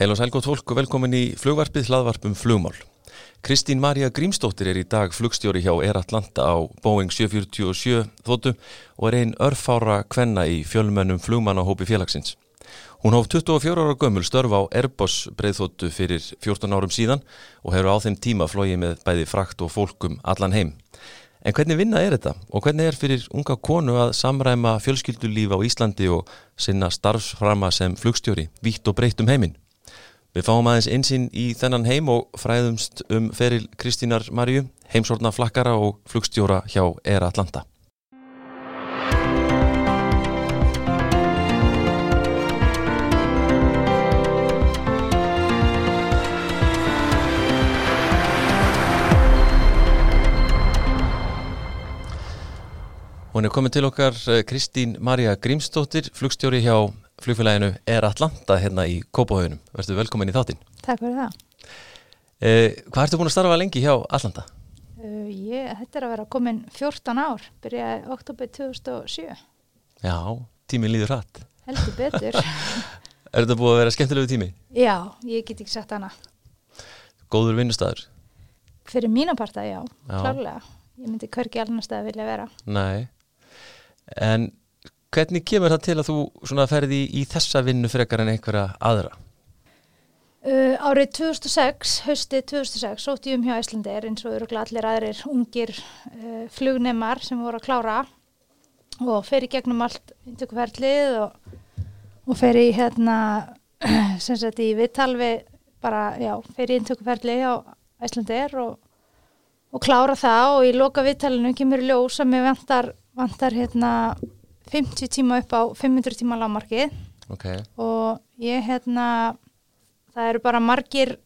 Heil og sælgótt fólk og velkomin í flugvarpið hlaðvarpum flugmál. Kristín Marja Grímsdóttir er í dag flugstjóri hjá Air Atlanta á Boeing 747 þóttu og er einn örfára kvenna í fjölmennum flugmannahópi félagsins. Hún hóf 24 ára gömul störf á Airbus breyðþóttu fyrir 14 árum síðan og hefur á þeim tíma flóið með bæði frakt og fólkum allan heim. En hvernig vinna er þetta og hvernig er fyrir unga konu að samræma fjölskyldulíf á Íslandi og sinna starfsframa sem flugstjóri, vítt og breytt um heiminn? Við fáum aðeins einsinn í þennan heim og fræðumst um feril Kristínar Marju, heimsorna flakkara og flugstjóra hjá Air Atlanta. Hún er komin til okkar eh, Kristín Marja Grímsdóttir, flugstjóri hjá flugfélaginu Air Atlanta hérna í Kópahauðunum. Verður velkomin í þáttinn. Takk fyrir það. Eh, hvað ertu búin að starfa lengi hjá Atlanta? Uh, ég, þetta er að vera komin 14 ár, byrjaði oktober 2007. Já, tíminn líður hratt. Heldur betur. er þetta búið að vera skemmtilegu tími? já, ég get ekki sagt hana. Góður vinnustæður? Fyrir mína parta, já, Já. klárlega. Ég myndi hvergi alveg stað vilja vera. Nei. En hvernig kemur það til að þú ferði í, í þessa vinnu frekar en einhverja aðra? Uh, árið 2006, haustið 2006, sótti ég um hjá Íslandir eins og öruglega allir aðrir ungir uh, flugnemar sem voru að klára og fer í gegnum allt inntökuferlið og, og fer í hérna, sem sagt í viðtalvi bara, já, fer í inntökuferlið á Íslandir og, og klára það og í loka viðtalinu kemur í ljós að mér vantar, vantar hérna 50 tíma upp á 500 tíma lámarkið Ok. og ég hérna það eru bara margir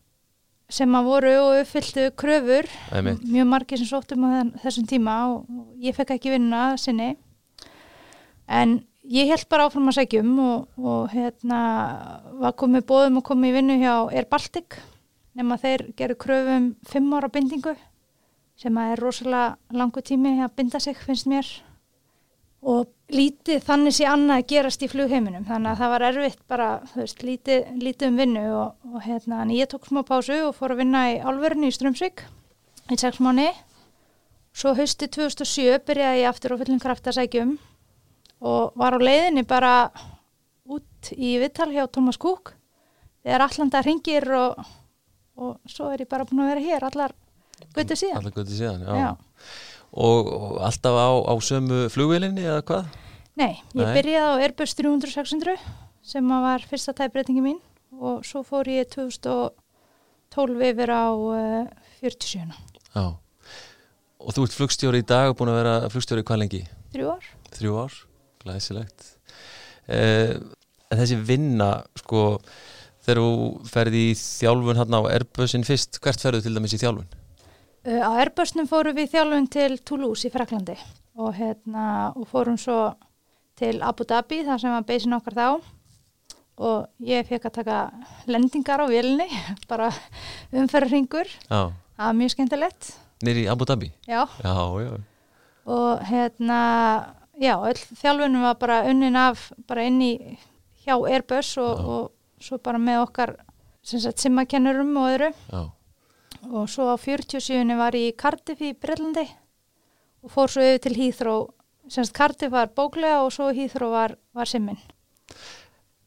sem að voru og uppfylltu kröfur Einmitt. mjög margir sem sóttum á þenn- þessum tíma og ég fekk ekki vinna sinni en ég held bara áfram að segjum og, og hérna var komið bóðum og komið í vinnu hjá Air Baltic nema þeir geru kröfum fimm ára bindingu sem að er rosalega langu tími að binda sig finnst mér og lítið þannig sé annað að gerast í flugheiminum þannig að það var erfitt bara veist, lítið, lítið um vinnu og, og hérna, en ég tók smá pásu og fór að vinna í álverðinu í Strömsvík í sex mánu svo hausti 2007 byrjaði ég aftur á fullum kraft að sækjum og var á leiðinni bara út í vittal hjá Thomas Cook þegar allanda ringir og, og svo er ég bara búin að vera hér allar götu síðan Alltaf götið síðan. Og, og alltaf á, á sömu flugvélinni eða hvað? Nei, ég Nei. byrjaði á Airbus 300-600 sem var fyrsta tæbreytingi mín og svo fór ég 2012 yfir á uh, 47. Já. Og þú ert flugstjóri í dag og búin að vera flugstjóri hvað lengi? Þrjú ár. Þrjú ár, glæsilegt. Eh, en þessi vinna, sko, þegar þú ferði í þjálfun hann á Airbusin fyrst, hvert ferðu til dæmis í þjálfun? Uh, á Airbusnum fórum við þjálfun til Toulouse í Fraklandi og, hérna, og fórum svo til Abu Dhabi þar sem var beisin okkar þá og ég fekk að taka lendingar á vélni, bara umferðarringur, Já. það var mjög skemmtilegt. Nýri í Abu Dhabi? Já, Já, já. og hérna já, þjálfunum var bara unnin af bara inn í hjá Airbus og, og svo bara með okkar sem sagt simmakennurum og öðru Já, og svo á 47. var ég í Cardiff í Breitlandi og fór svo yfir til Heathrow sem sagt Cardiff var bóklega og svo Heathrow var, var simmin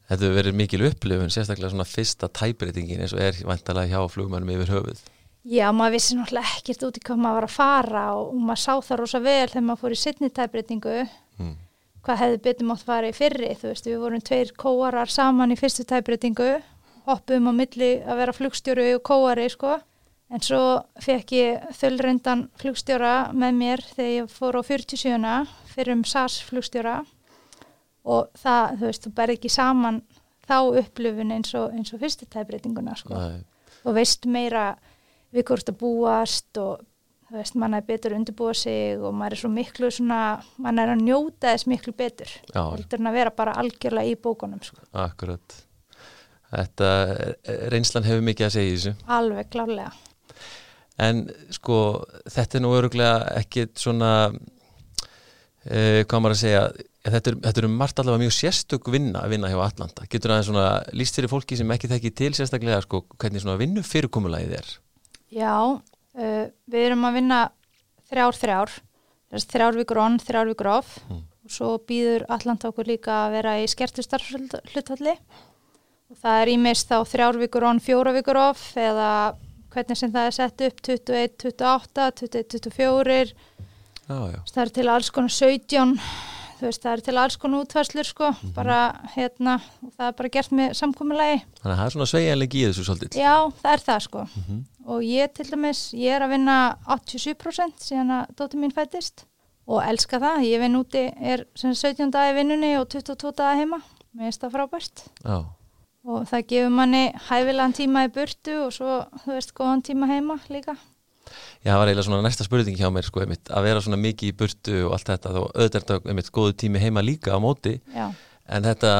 Þetta hefur verið mikil upplifun, sérstaklega svona fyrsta tæbreytingin eins og er vantalega hjá flugmannum yfir höfuð. Já, maður vissi náttúrulega ekkert út í hvað maður var að fara og, og maður sá það rosa vel þegar maður fór í sittni tæbreytingu Mm. hvað hefði betur mátt fara í fyrri þú veist, við vorum tveir kóarar saman í fyrstu tæbreytingu hoppum á milli að vera flugstjóri og kóari sko, en svo fekk ég þöllröndan flugstjóra með mér þegar ég fór á 47 fyrir um SAS flugstjóra og það, þú veist, þú berði ekki saman þá upplifun eins og, eins og fyrstu tæbreytinguna sko Nei, og veist meira við hvort að búast og þú veist, mann er betur að undirbúa sig og maður er svo miklu svona, mann er að njóta þess miklu betur já, heldur en að vera bara algjörlega í bókunum sko. akkurat. Þetta, eh, reynslan hefur mikið að segja í þessu. alveg klárlega En sko, þetta er nú öruglega ekkit svona uh, hvað maður að segja þetta er, þetta er um margt allavega mjög sérstök vinna að vinna hjá Atlanta, getur aðeins svona líst fyrir fólki sem ekki þekki til sérstaklega sko, hvernig svona vinnu fyrirkomulagið er? Já, uh, við erum að vinna þrjár þrjár. Þrjár vikur on, þrjár vikur off. Mm. og svo býður Atlanta okkur líka að vera í skertustarfhlutvalli og það er ímist þá þrjár vikur on, fjóra vikur off eða hvernig sem það er sett upp 21, 28, 21, 24 Já, já, það er til alls konar 17 þú veist, það er til alls konar útfærslur sko, bara hérna það er bara gert með samkominlegi þannig að það er svona sveigjanleiki í þessu svolítið. Já, það er það sko. Mhm. og ég til dæmis, ég er að vinna 87% síðan að dóttir mín fættist og elska það, ég vinn úti er sem sagt 17 dagi vinnunni og 22 dagi heima, mér finnst það frábært. Já, og það gefur manni hæfilegan tíma í burtu og svo, þú veist, góðan tíma heima líka. Já, það var eiginlega svona næsta spurning hjá mér sko, einmitt, að vera svona mikið í burtu og allt þetta þó auðvitað þetta einmitt góðu tími heima líka á móti. Já, en þetta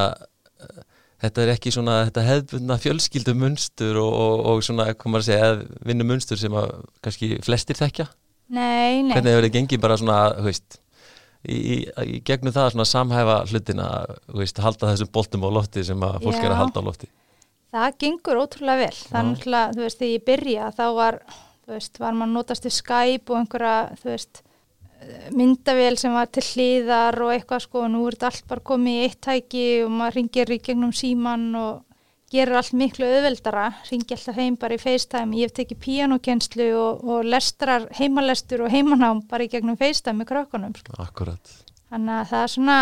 þetta er ekki svona þetta hefðbundna fjölskyldu munstur og, og, og svona, komar að segja, vinnu munstur sem að kannski flestir þekkja. Nei, nei. Hvernig hefur þið gengið bara svona, þú veist í, í, í gegnum það svona samhæfa hlutina, veist, halda þessum boltum á lofti sem að fólk er að Já. halda á lofti Það gengur ótrúlega vel. Já. náttúrulega, þú veist, þegar ég byrja þá var, þú veist, var maður notast við Skype og einhverja, þú veist, myndavél sem var til hliðar og eitthvað sko og nú er þetta allt bara komið í eitt tæki og maður ringir í gegnum síman og gerir allt miklu auðveldara, ringi alltaf heim bara í FaceTime. Ég hef tekið píanokenslu og, og lestrar, heimalestur og heimanám bara í gegnum FaceTime með krökkunum. Sko. Akkurat, Þannig að það er svona,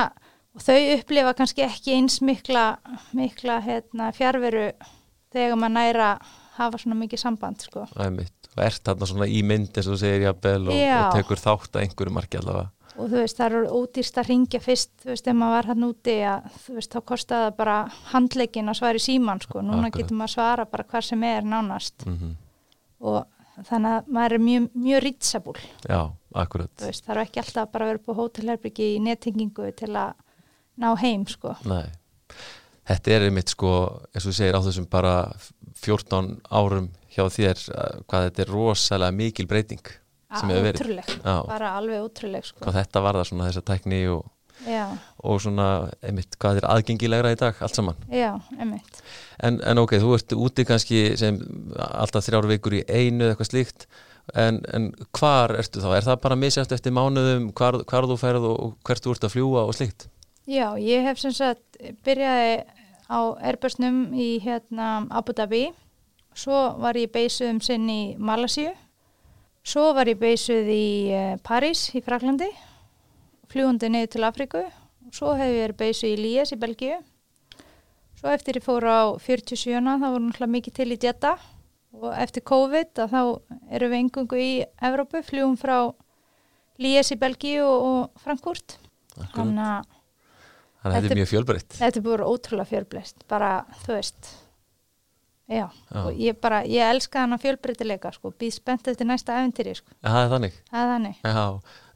og þau upplifa kannski ekki eins mikla, mikla hérna, fjárveru þegar maður næra hafa svona mikið samband, sko. það er mitt og ert þarna svona í mynd eins og þú segir jafnvel og, og tekur þátt að einhverju marki allavega Og þú veist, það eru ódýrst að ringja fyrst, þú veist, ef maður var hann úti að, þú veist, þá kostaði það bara handleikin að svara í síman, sko. Núna Akkurat. getur maður svara bara hvar sem er nánast. mm Og þannig að maður er mjög, mjög rýtsabúl, Já, akkurat þú veist, það eru ekki alltaf bara að vera upp á hótelherbyggi í nettingingu til að ná heim, sko. Nei, þetta er einmitt sko, eins og þú segir á þessum bara 14 árum hjá þér, uh, hvað þetta er rosalega mikil breyting sem hefur verið. Ótrúleg, Já, bara alveg ótrúleg, sko. hvað þetta var það svona þessa tækni og, og svona einmitt hvað er aðgengilegra í dag, allt saman. já, einmitt. En, en ok, þú ert úti kannski sem alltaf þrjár vikur í einu eða eitthvað slíkt, en, en hvar ertu þá? Er það bara misjæft eftir mánuðum, hvar, hvar þú ferð og, og hvert þú ert að fljúa og slíkt? Já, ég hef sem sagt byrjaði á Airbusnum í hérna Abu Dhabi, svo var ég beisuð um sinn í Malasíu, svo var ég beisuð í uh, París í Fraklandi, fljúandi niður til Afríku, og svo hef ég verið beisuð í Líes í Belgíu, svo eftir ég fór á 47, þá voru náttúrulega mikið til í Jeddah og eftir COVID þá erum við engungu í Evrópu, fljúum frá Líes í Belgíu og, Akkurat. þannig að þetta er mjög fjölbreytt. Þetta er bara ótrúlega fjölbreyst, bara, þú veist, já, Já. og ég bara, ég elska hana fjölbreytileika, sko, býð spennt eftir næsta æfintýri, sko, það er þannig. það er þannig, Já,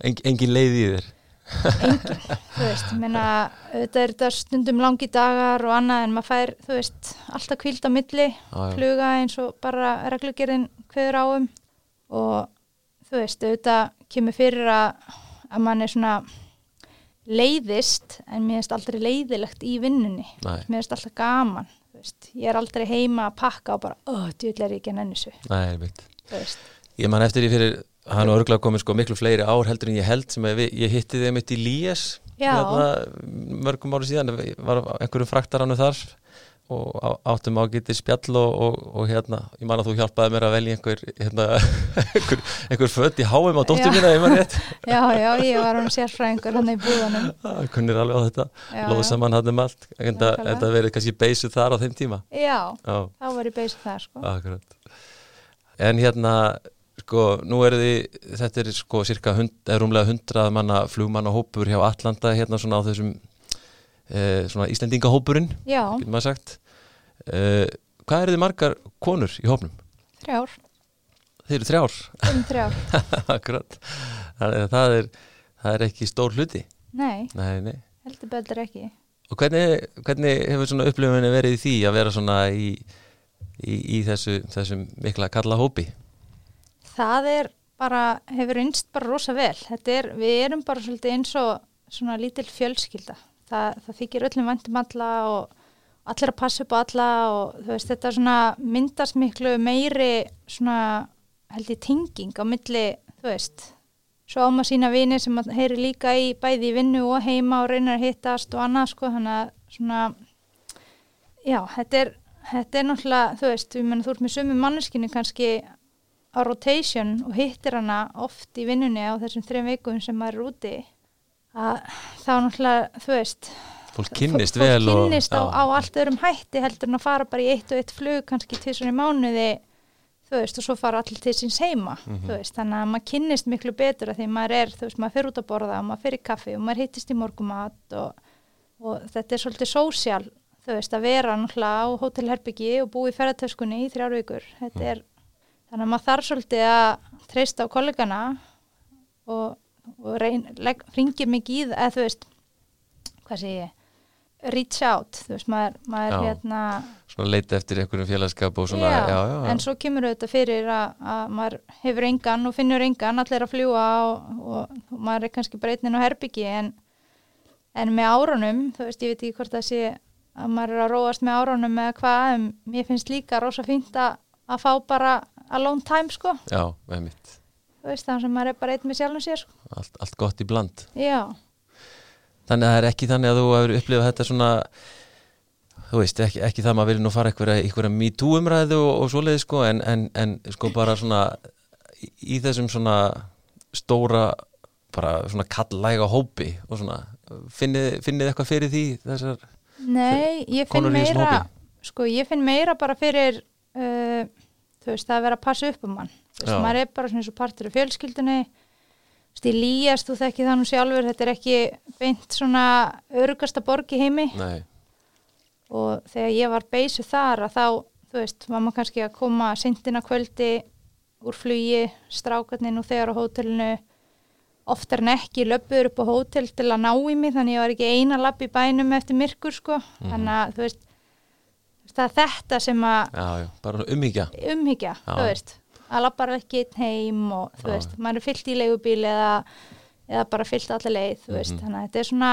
en, engin leið í þér. engin, þú veist, menna, þetta er þetta stundum langi dagar og annað en maður fær, þú veist, alltaf kvíld á milli, Já, fluga eins og bara reglugerðin kveður áum og þú veist, auðvitað kemur fyrir að, að mann er svona leiðist en mér finnst aldrei leiðilegt í vinnunni. Mér finnst alltaf gaman veist. ég er aldrei heima að pakka og bara, oh, djúl er ég ekki nenni þessu nei, veist. Ég man eftir því fyrir, hann er örgulega komið sko miklu fleiri ár heldur en ég held sem við, ég hitti þið mitt í Líes Já. mörgum ári síðan, ég var á einhverjum fraktarannu þar og á- áttum ágæti spjall og, og, og hérna, ég man að þú hjálpaði mér að velja einhver, hérna, einhver, einhver fött í háum á dóttur Já. mína, ég man rétt, já, já, ég var hún sérfræðingur hann í búðunum það kunnir alveg á þetta, já. saman hann um allt, en þetta verið kannski beysuð þar á þeim tíma. já, Já. þá var ég beysið það sko. Akkurat. En hérna, sko, nú er þið, þetta er sko cirka hund, er rúmlega hundrað manna flugmanna hópur hjá Atlanta hérna svona á þessum eh, svona Íslendingahópurinn, já, getur maður sagt. Eh, hvað eru þið margar konur í hópnum? þrjár, Þið eru þrjár, um þrjár akkurat. Það er, það er ekki stór hluti. nei, Nei, nei. heldur betur ekki Og hvernig, hvernig hefur svona upplifunni verið í því að vera svona í, í, í þessu, þessum mikla kalla hópi? það er bara, hefur einst bara rosa vel þetta er, við erum bara svolítið eins og svona lítil fjölskylda það, það þykir öllum vandum alla og allir að passa upp á alla og þú veist þetta svona myndast miklu meiri svona held ég tinging á milli þú veist svo áma sína vini sem heyri líka í bæði í vinnu og heima og reynar að hittast og annað sko þannig að svona já þetta er þetta er náttúrulega þú veist menn þú ert með sömu manneskinni kannski á rotation og hittir hana oft í vinnunni á þessum þrejum vikum sem maður er úti þá náttúrulega þú veist fólk kynnist fólk vel og- kynnist á, já. á allt öðrum hætti heldur en að fara bara í eitt og eitt flug kannski í mánuði þú veist og svo fara allir til síns heima Mhm. þú veist þannig að maður kynnist miklu betur að því maður er þú veist maður fer út að borða og maður í kaffi og maður hittist í morgumat og, og þetta er svolítið sósjál þú veist að vera náttúrulega á hótelherbyggi og búa í ferðartöskunni í þrjár vikur þetta Mm. er þannig að maður þarf svolítið að treysta á kollegana og, og ringir mikið í það eða þú veist hvað sé ég reach out, þú veist, maður, maður Já. hérna, svona leita eftir einhverjum félagskap og svona, já, já, já. en svo kemur auðvitað fyrir að, að maður hefur engan og finnur engan, allir að fljúa og, og, og maður er kannski breytnin á herbyggi en, en með árunum, þú veist, ég veit ekki hvort það sé að maður er að róast með árunum eða hvað, en mér finnst líka rosa fínt að, að fá bara alone time, sko, já, með mitt þú veist, þannig sem maður er bara einn með sjálfum sér, sko, allt, allt gott í bland. Já, þannig að það er ekki þannig að þú hefur upplifað þetta svona þú veist, ekki, ekki það maður vilja nú fara einhverja, einhverja me too umræðu og, og svoleiði sko, en, en, en sko bara svona í, þessum svona stóra bara svona kallæga hópi og svona, finnið, finnið eitthvað fyrir því þessar, Nei, ég finn meira sko, ég finn meira bara fyrir uh, þú veist, það að vera að passa upp um mann þú veist, Já. maður er bara svona eins og partur af fjölskyldunni. Þú veist, í Lías, þú þekki það nú sjálfur þetta er ekki beint svona örugasta borg í heimi. Nei, og þegar ég var beysu þar að þá, þú veist, var maður kannski að koma sindina kvöldi úr flugi, strákarnir nú þegar á hótelinu. Oftar en ekki löpuður upp á hótel til að ná í mig þannig ég var ekki eina lapp í bænum eftir myrkur sko. Þannig að þú veist það er þetta sem að já, já, bara umhyggja. Umhyggja, þú veist. Að lappar ekki heim og þú Já. veist maður er fyllt í leigubíl eða, eða bara fyllt allir leið, þú veist. Mhm. þannig að þetta er svona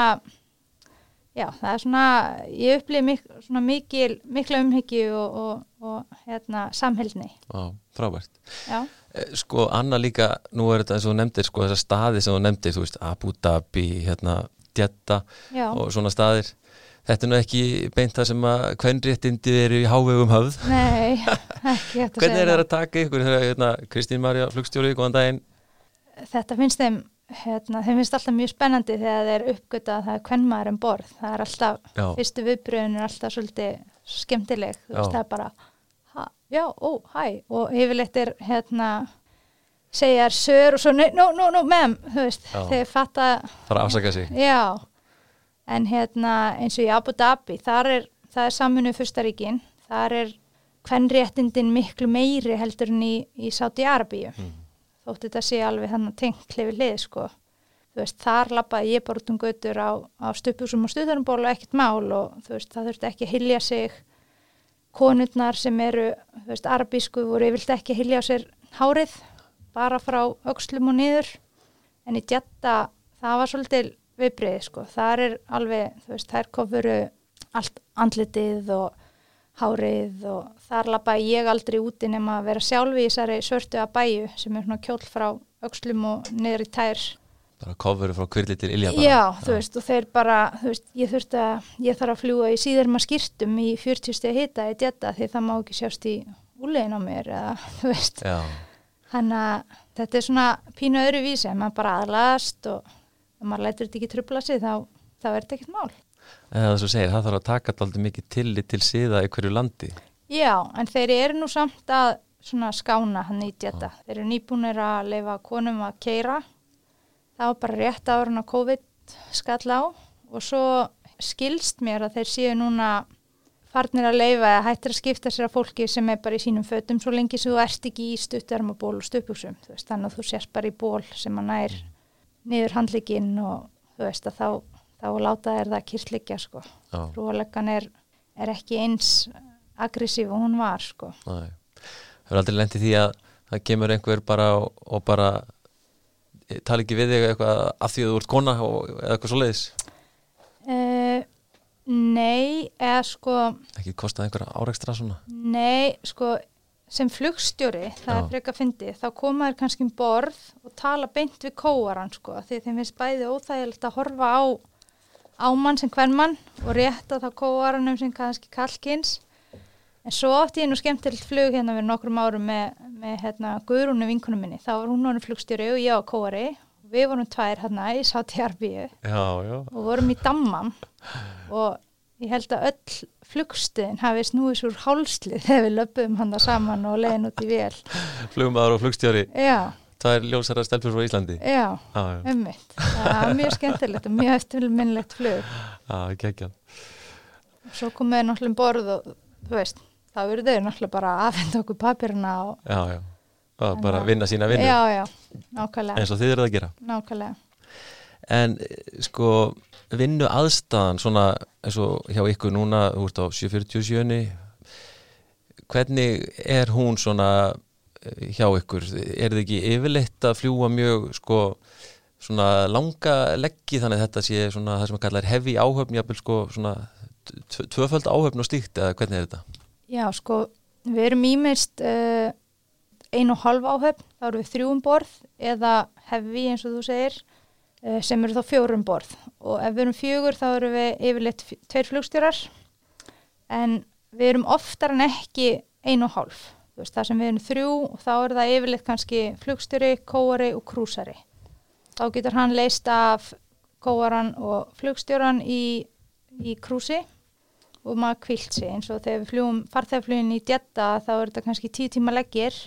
já, það er svona, ég upplýði mik svona mikil, mikla umhyggju og, og, og hérna, samhildni já, frábært. Já, Eh, Sko, Anna líka, nú er þetta eins og þú nefndir sko, þessar staði sem þú nefndir, þú veist Abu Dhabi, hérna, já, og svona staðir Þetta er nú ekki beint það sem að kvennréttindi eru í hávegum höfð. Nei ekki hægt að Hvernig segja er það það. að taka ykkur? Þegar hérna, Kristín Marja, flugstjóri, góðan daginn. Þetta finnst þeim hérna, þeim finnst alltaf mjög spennandi þegar þeir uppgöta að það er kvennmaður en borð. Það er alltaf, Já, fyrstu viðbröðin er alltaf svolítið skemmtileg, þú veist það er bara ha, já, ó, hæ. Og yfirleitt er hérna segja þær sör og svo no, no, no, mem, þú veist, þeir fatta fara að afsaka sig. Já en hérna eins og í Abu Dhabi þar er, það er saminu fyrstaríkin þar er kvennréttindin miklu meiri heldur en í, í Sáti Arabíu. Mm. þótt þetta sé alveg þannig tengt hlifið hlið sko. Þú veist, þar lappaði ég bara út um götur á, á stupusum og stuðarumbólu og ekkert mál og þú veist, það þurfti ekki að hilja sig. Konurnar sem eru þú veist, arabísku voru yfirlt ekki að hilja á sér hárið bara frá öxlum og niður. En í djetta það var svolítil viðbrið sko, þar er alveg þú veist, þær kofuru allt andlitið og hárið og þar lappaði ég aldrei úti nema að vera sjálfi í þessari svörtu að bæju sem er svona kjóll frá öxlum og niður í tær. Bara kofuru frá kvirli til ilja bara. Já, þú veist, og þeir bara, þú veist, ég þurfti að, ég þarf að fljúa í síðarma skýrtum í 40 steg hita í djetta því það má ekki sjást í úlegin á mér eða, þú veist, þannig að þetta er svona pínu öðru vísi, maður bara aðlast og ef maður lætur þetta ekki trubla sig þá, þá er þetta ekkert mál. það svo segir, það þarf að taka alltaf mikið tillit til síða í hverju landi Já, en þeir eru nú samt að svona skána hann í djetta. Þeir eru nýbúnir að leifa konum að keira. Það var bara rétt ára að COVID skall á og svo skilst mér að þeir séu núna farnir að leifa eða hættir að skipta sér að fólki sem er bara í sínum fötum svo lengi sem þú ert ekki í stuttarmaból og. Veist, þannig að þú sérst bara í ból sem að nær niður handlikinn og þú veist að þá, þá láta þér það kyrtlikja sko. Já, Rúaleggan er, er ekki eins aggressív og hún var sko. næ Það er aldrei lent í því að það kemur einhver bara og, og bara tala ekki við þig eitthvað af því að þú ert kona og, eða eitthvað svo leiðis uh, nei, eða sko ekki kostað einhverja áreikstra svona nei, sko sem flugstjóri, það Já. er frekar fyndi þá koma þér kannski um borð og tala beint við kóaran sko, því þeim finnst bæði óþægilegt að horfa á ámann sem hvern mann og rétta þá kóaranum sem kannski kalkins en svo átti ég nú skemmtilegt flug hérna fyrir nokkrum árum með, með hérna, Guðrúnu vinkunum minni, þá var hún honum flugstjóri og ég á kóari. Við vorum tvær hérna í Sáti Arbíu já, já, og vorum í Dammam og ég held að öll flugstuðin hafi snúið svo hálslið þegar við löpum hann það saman og leiðin út í vél. Flugmaður og flugstjóri. Já, það er ljósara stelpur frá Íslandi. Já, já, ummitt það er mjög skemmtilegt og mjög eftirminnlegt flug. Já, geggja svo komum við náttúrulega um borð og þú veist, þá eru þau náttúrulega bara að afhenda okkur papirina og já, já, og bara að- vinna sína vinnu. Já, já, nákvæmlega. Eins og þið eru að gera. Nákvæmlega. En eh, sko vinnu aðstæðan svona eins og hjá ykkur núna þú ert á 747 hvernig er hún svona eh, hjá ykkur? Er þið ekki yfirleitt að fljúa mjög sko svona langa leggi þannig að þetta sé svona það sem að kalla er hefi áhöfn jafnvel sko svona tv- tvöföld áhöfn og stíkt eða hvernig er þetta? Já, sko, við erum ímest uh, ein og halv áhöfn, þá erum við þrjúum borð eða hefi eins og þú segir sem eru þá fjórum borð og ef við erum fjögur þá erum við yfirleitt tveir flugstjórar en við erum oftar en ekki ein og hálf. Veist, það sem við erum þrjú og þá er það yfirleitt kannski flugstjóri, kóari og krúsari. Þá getur hann leist af kóaran og flugstjóran í, í krúsi og maður kvilt sig eins og þegar við fljúum farþegaflugin í djetta þá er þetta kannski tíu tíma leggir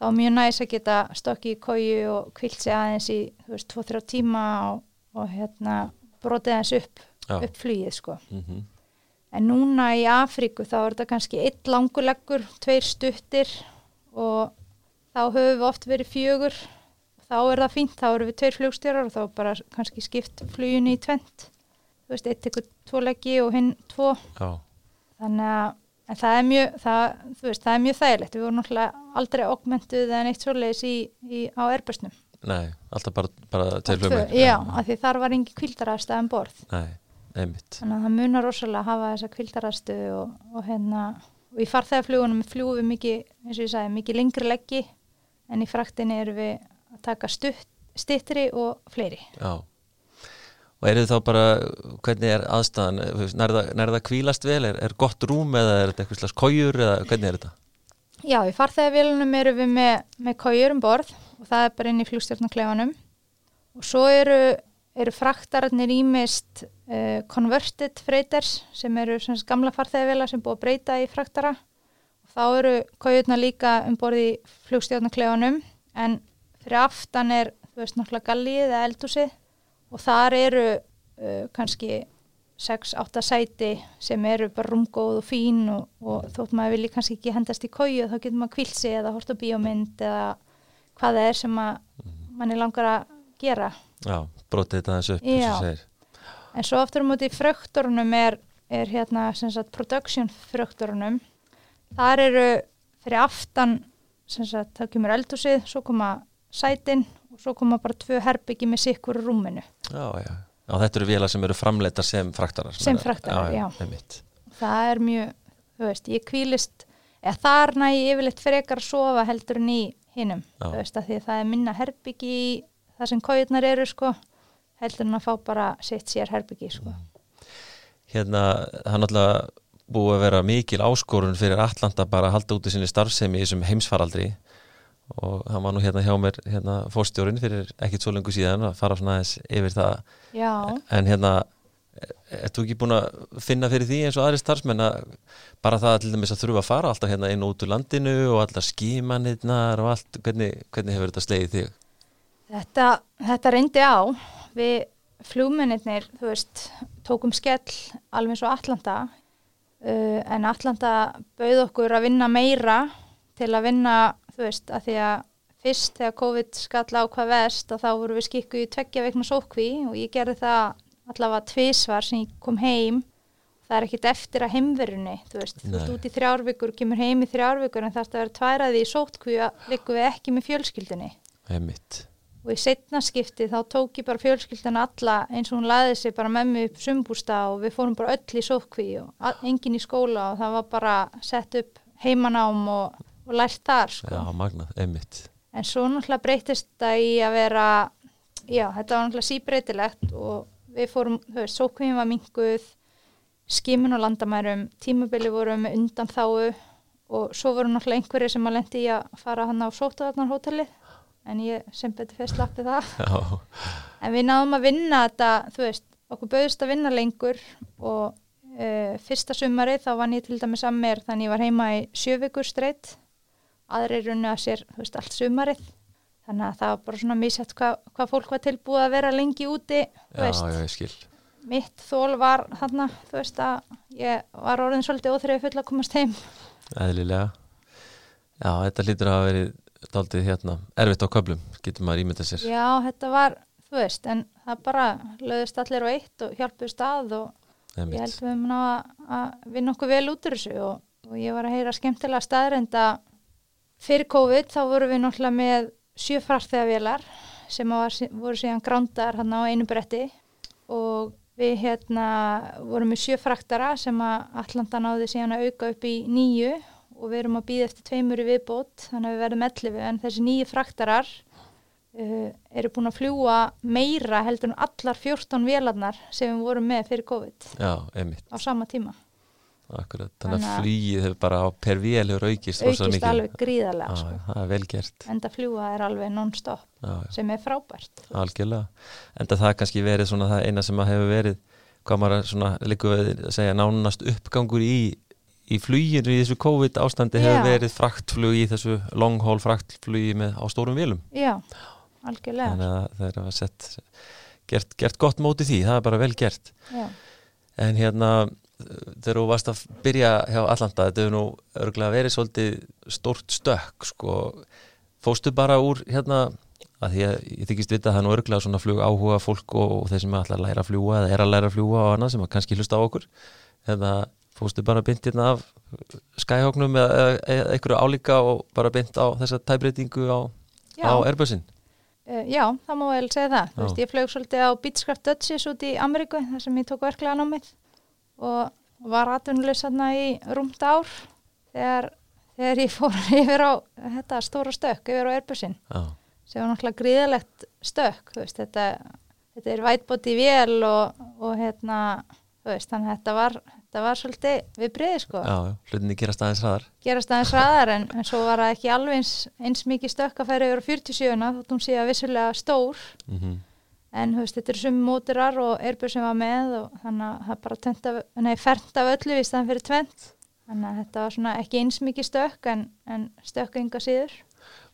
þá er mjög næs að geta stokki í kóju og kvilt sig aðeins í þú veist, tvo, þrjá tíma og, og hérna brotið aðeins upp, upp flugið sko. Mm En núna í Afríku þá er þetta kannski eitt languleggur, tveir stuttir og þá höfum við oft verið fjögur. Þá er það fínt, þá eru við tveir flugstjórar og þá bara kannski skipt fluginu í tvent. Þú veist, eitt ykkur tvo leggi og hinn tvo. Já, Þannig að en það er mjög, það, veist, það er mjög þægilegt. Við vorum náttúrulega aldrei augmentuð eða neitt svoleiðis í, í, á erbæsnum. nei, alltaf bara, bara tveir flugmenn Já, af því þar var engin kvildaraðstæð um borð. Nei, einmitt Þannig að það munar rosalega að hafa þessa kvildarastu og, og hérna og í farþæðaflugunum fljúum við mikið, eins og ég sagði, mikið lengri leggi en í fraktinni erum við að taka stutt, stittri og fleiri. Já Og er þið þá bara, hvernig er aðstæðan, nærða, nærða kvílast vel, er, er gott rúm eða er þetta eitthvað slags kójur eða hvernig er þetta? Já, í farþæðavélunum erum við með, með kójur um borð og það er bara inn í flugstjórnarklefanum og svo eru, eru fraktararnir ímist uh, converted freighters sem eru sem gamla farþæðavélar sem búið að breyta í fraktara. Og þá eru kójurnar líka um borð í flugstjórnarklefanum en fyrir aftan er, þú veist, náttúrulega gallið eða eldúsið og þar eru uh, kannski 6-8 sæti sem eru bara rúmgóð og fín og, og þótt maður vilji kannski ekki hendast í kóju þá getur maður kvilt sig eða hort á bíómynd eða hvað það er sem að manni langar að gera. Já, brotið þetta aðeins upp, segir. en svo aftur á móti í fröktorunum er, er hérna sagt production fröktorunum. Þar eru fyrir aftan sagt það kemur eldhúsið svo koma sætin svo koma bara tvö herbyggi með sikkur rúminu Já, já. Já, þetta eru vélar sem eru framleitar sem fraktarar. Sem fraktarar, já. einmitt. það er mjög, þú veist, ég kvílist eða þar næ ég yfirleitt frekar að sofa heldur en í hinnum Já. þú veist, að því að það er minna herbyggi í það sem kójurnar eru, sko heldur en að fá bara sitt sér herbyggi, sko Hérna, það er náttúrulega búið að vera mikil áskorun fyrir Atlanta bara að halda út í sinni starfsemi í þessum heimsfaraldri og það var nú hérna hjá mér hérna fórstjórin fyrir ekkit svo lengur síðan að fara svona aðeins yfir það. Já, en hérna ert þú ekki búin að finna fyrir því eins og aðri starfsmenn að bara það til dæmis að þurfa að fara alltaf hérna inn og út úr landinu og alltaf skímanirnar og allt, hvernig, hvernig hefur þetta slegið þig? þetta, þetta reyndi á. Við flugmennir, þú veist tókum skell alveg eins og Atlanta uh, en Atlanta bauð okkur að vinna meira til að vinna, þú veist, að því að fyrst þegar COVID skall á hvað vest og þá voru við skikku í tveggja veikna sókví og ég gerði það allavega tvísvar sem ég kom heim það er ekkit eftir að heimverunni þú veist, þú Nei. ert út í þrjárvíkur kemur heim í þrjárvíkur en þarf að vera tværaði í sótkví að liggum við ekki með fjölskyldunni Einmitt. og í setna skipti þá tók ég bara fjölskyldan alla eins og hún laði sig bara með mig upp sumbústa og við fórum bara öll í sótkví og engin í skóla og það var bara sett upp heimanám og, og lært þar sko. Já, magnað, einmitt. en svo náttúrulega breytist það í að vera já, þetta var náttúrulega síbreytilegt og við fórum, þú veist, sótkvíðin var minguð skimin á landamærum tímabili voru með undan þáu og svo voru náttúrulega einhverju sem að lendi í að fara hann á sótaðarnarhótelið en ég sem betur fyrst lappi það Já, en við náðum að vinna þetta þú veist, okkur bauðist að vinna lengur og uh, fyrsta sumari þá vann ég til dæmis að mér þannig ég var heima í sjövikur streitt aðri runni að sér, veist, allt sumarið þannig að það var bara svona mísætt hvað hva fólk var tilbúið að vera lengi úti já, já, ég mitt þól var þarna, þú veist að ég var orðin svolítið óþrifið full að komast heim Eðlilega. Já, þetta lítur að verið daldið hérna erfitt á köflum, getur maður ímyndað sér. já, þetta var, þú veist, en það bara löðist allir á eitt og hjálpuð stað og ég Einmitt. held við ná að, að vinna okkur vel út úr þessu og, og ég var að heyra skemmtilega staðrenda fyrir COVID þá vorum við náttúrulega með sjö farþegavélar sem var, voru síðan grándar hann á einu bretti og við hérna vorum með sjö fraktara sem að Atlanta náði síðan að auka upp í nýju og við erum að býða eftir tveimur í viðbót þannig að við verðum 11 en þessi nýju fraktarar uh, eru búin að fljúa meira heldur en allar 14 vélarnar sem við vorum með fyrir COVID Já, á sama tíma. Akkurat. Þannig að flýið hefur bara á per vél hefur aukist. Aukist alveg gríðarlega sko. það er vel gert. En það fljúa er alveg non-stop sem er frábært. Algjörlega. Enda það kannski verið svona það eina sem að hefur verið, hvað maður svona við að segja, nánast uppgangur í, í fluginu í þessu COVID ástandi hefur verið fraktflug í þessu long haul fraktflugi með á stórum vélum. Já, algjörlega. Þannig að það er að sett, gert, gert gott móti því, það er bara vel gert. Já. En hérna, þegar þú varst að byrja hjá Atlanta, þetta hefur nú örgulega verið svolítið stórt stökk, sko, fóstu bara úr hérna, að því að ég þykist vita að það er nú örgulega svona flug áhuga fólk og, og þeir sem er alltaf að læra að fljúa eða er að læra að fljúa og annað sem að kannski hlusta á okkur, hérna, fóstu bara bynt hérna af skæhóknum eða, eða, eða einhverju álíka og bara bynt á þessa tæbreytingu á, á Airbusin. Uh, já, það má vel segja það. Veist, ég flög svolítið á Beechcraft Dutchess út í Ameríku þar sem ég tók verklega námið og var atvinnulegs þarna í rúmt ár þegar, þegar ég fór yfir á þetta stóra stökk, yfir á Airbusin Já, sem var náttúrulega gríðalegt stökk, veist, þetta, þetta er vætbóti vél og, og hérna, veist, þannig að þetta var, þetta var svolítið við breiði sko, já, hlutinni gerast aðeins hraðar. gerast aðeins ræðar en, en svo var það ekki alveg eins, eins mikið stökk að færa yfir á 47 þótt hún sé að vissulega stór. Mm en veist, þetta eru sumi móturar og Airbus sem var með og þannig að það er bara tent af, nei, fernt af öllu í staðan fyrir tvent þannig að þetta var svona ekki eins mikið stökk en, en stökk enga síður.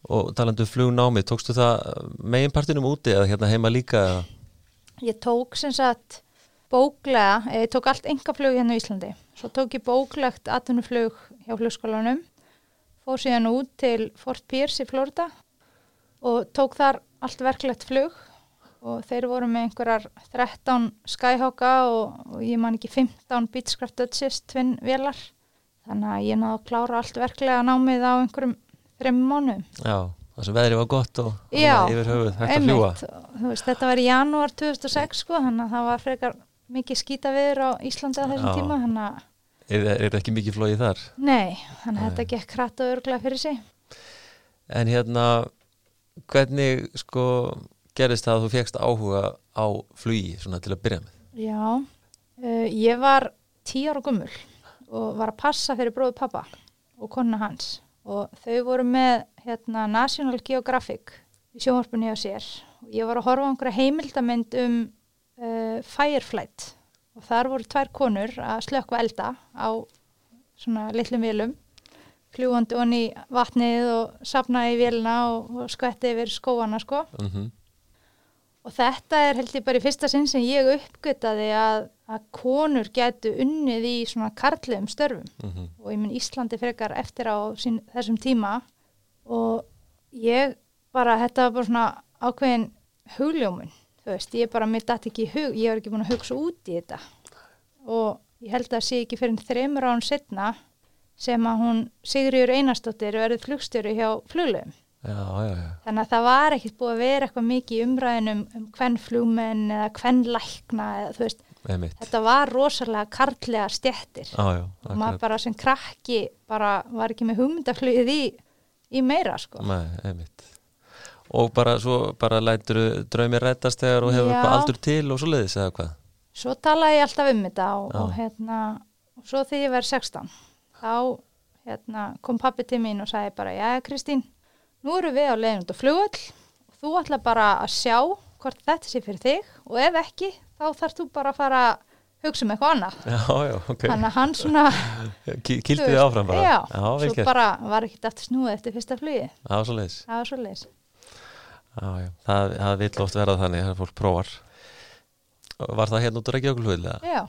Og talandu um flugnámið, tókstu það meginpartinum úti eða hérna heima líka? ég tók sem sagt bóklega, eh, ég tók allt engaflug hérna á Íslandi, svo tók ég bóklegt atvinnuflug hjá flugskólanum fór síðan út til Fort Pierce í Florida og tók þar allt verklegt flug og þeir voru með einhverjar 13 Skyhawka og, og ég man ekki 15 Beechcraft Dutchess tvinn vélar þannig að ég náðu að klára allt verklega námið á einhverjum þreim mánuðum Já, það sem veðrið var gott og Já, yfir höfuð hægt að veist, þetta var í janúar 2006 sko, þannig að það var frekar mikið skýta viður á Íslandi á þessum Já. tíma, þannig að, Er, er ekki mikið flóið þar? nei, þannig að þetta gekk hratt og örglega fyrir sig. En hérna, hvernig sko gerist það að þú fegst áhuga á flugi svona til að byrja með? Já, uh, ég var tíu ára gummul og var að passa fyrir bróðu pappa og konna hans. Og þau voru með hérna, National Geographic í sjónvarpunni á sér. Og ég var að horfa á einhverja heimildamend um uh, Fireflight. Og þar voru tvær konur að slökka elda á svona litlum vélum fljúandi onni vatnið og safna í vélina og, og skvetti yfir skóana sko. Mm Og þetta er held ég bara í fyrsta sinn sem ég uppgötaði að, að konur getu unnið í svona karlum störfum. -hmm. og ég minn Íslandi frekar eftir á sín, þessum tíma. Og ég bara, þetta var bara svona ákveðin hugljómun, þú veist, ég bara, mér dætt ekki í hug, ég var ekki búin að hugsa út í þetta. Og ég held að sé ekki fyrir þreymur án setna sem að hún Sigriður Einarsdóttir verið flugstjóri hjá fluglegum þannig að það var ekkert búið að vera eitthvað mikið í umræðin um, um hvern flugmenn eða hvern lækna eða þetta var rosalega Já, já, og maður bara sem krakki bara var ekki með hugmyndaflugið í, í meira sko. Nei, Og bara svo, bara lætur draumir rættast þegar og hefur aldur til og svo leiðis eða hvað? Svo talaði ég alltaf um þetta og, og hérna og svo þegar ég verið 16 þá hérna, kom pappi til mín og sagði bara, já Kristín nú erum við á leiðin út á flugöll og þú ætla bara að sjá hvort þetta sé fyrir þig og ef ekki þá þarf þú bara að fara að hugsa um eitthvað annað. Já, já, ok. Þannig að hann svona Ki- þú Kýldi þið veist, áfram bara. já, já svo gert. bara var ekki aftur snúið eftir fyrsta flugi Já, svo leiðis það var svo leiðis það, það vill oft verða þannig þegar fólk prófar. Var það hérna út á Reykjavíkulhuðlega? já,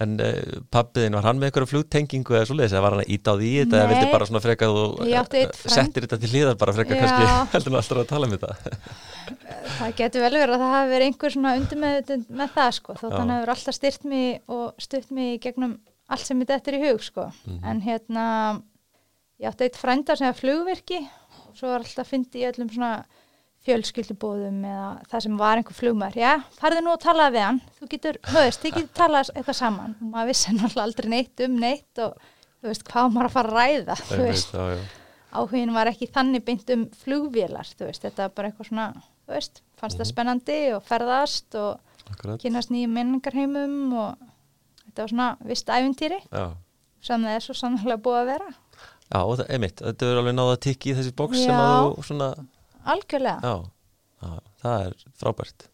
En uh, pappiðin, var hann með eitthvað flugtengingu eða svo leiðis eða var hann að íta á því þetta eða Nei. vildi bara svona átti einn eh, settir þetta til hliðar bara frekað Já. kannski heldur hann alltaf að tala um þetta það getur vel verið að það hafi verið einhver svona undir með, með það sko þó Já. þannig hefur alltaf styrt mig og stutt mig gegnum allt sem mitt eftir í hug sko Mhm. en hérna ég átti eitt frænda sem er flugvirki og svo var alltaf fyndi í öllum svona fjölskyldubóðum eða það sem var einhver flugmaður, já, farðu nú að tala við hann. Þú getur, þú veist, þið getur talað eitthvað saman. Og maður vissi náttúrulega aldrei neitt um neitt og þú veist, hvað maður að fara að ræða þú Einmitt, veist, áhugin var ekki þannig beint um flugvélar, þú veist, þetta var bara eitthvað svona, þú veist, fannst það spennandi og ferðast og Akkurat. kynast nýjum menningarheimum og þetta var svona vist æfintýri sem það er svo sannlega búið að vera. Já, og það, einmitt, þetta er alveg náða að tikki í þessi bóks sem að þú svona, algjörlega, já, já, það er frábært.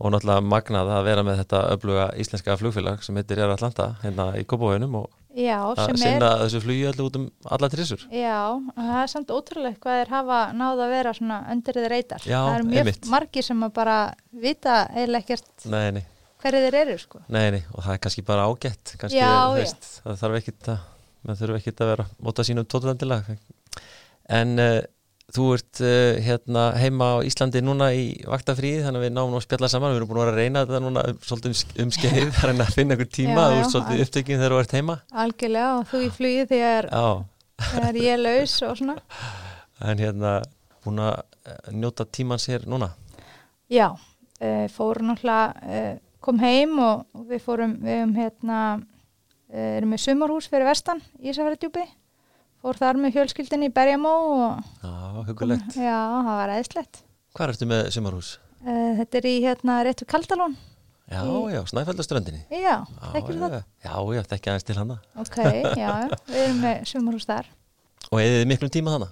Og náttúrulega magnað að vera með þetta öfluga íslenska flugfélag sem heitir Air Atlanta hérna í Kópavöginum og já, að sem er sinna þessu flugi allir út um alla trissur já, það er samt ótrúlegt hvað þeir hafa náð að vera svona þeir reytar það eru mjög einmitt. margir sem að bara vita eiginlega ekkert hverju þeir eru sko. Nei, nei, og það er kannski bara ágætt kannski, veist, það þarf ekkit að þurfa ekkit að vera móta sínum tótvendilega en uh, þú ert uh, hérna heima á Íslandi núna í vaktafríði þannig að við náum að spjalla saman. Við erum búin að reyna þetta núna svolítið um, um skeið að reyna að finna einhver tíma Já, þú já, ert svolítið upptekinn þegar þú ert heima. Algjörlega og þú í flugi þegar, þegar ég er laus og svona. En hérna búin að eh, njóta tímans hér núna? Já, uh, fórum náttúrulega, uh, kom heim og, og við fórum, við um hérna, erum með sumarhús fyrir vestan í Ísafjörðdjúpi, fór þar með fjölskyldinni í Berjamó og Já, hugulegt já, það var eðislegt. Hvar ertu með sumarhús? Uh, þetta er í hérna rétt við Kaldalón. Já, Í- já, Snæfeldaströndinni Já, Já, þekkir já, það? Já, já, þekki aðeins til hana Ok, já, já, við erum með sumarhús þar. Og eðið miklum tíma hana?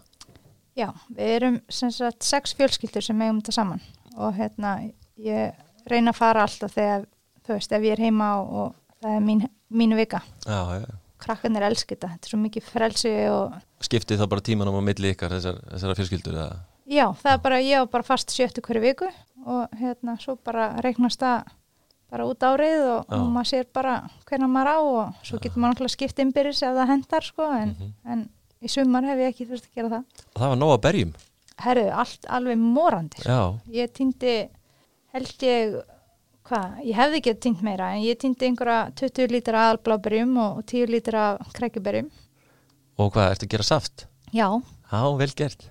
Já, við erum sem sagt sex fjölskyldur sem eigum þetta saman og hérna ég reyna að fara alltaf þegar, þú veist, ef ég er heima og, og það er mín, mínu vika. Já, já, krakkarnir elski þetta, þetta er svo mikið frelsi og skiptið þá bara tímanum á milli ykkar þessar, þessara fjölskyldur eða? já, það er bara, ég á bara fast sjöttu hverju viku og hérna, svo bara reiknast það bara út árið og, og maður sér bara hvernig maður á og svo getur maður náttúrulega skipt innbyrðis ef það hendar sko, en, Mhm. en í sumar hef ég ekki þurft að gera það. Og það var nóg að berjum Herðu, allt alveg morandi. sko. Já, Ég týndi, held ég, hvað, ég hefði ekki týnd meira, en ég týndi einhverja 20 lítra aðalbláberjum og, og 10 lítra krækjuberjum. og hvað, ertu að gera saft? Já, Já, vel gert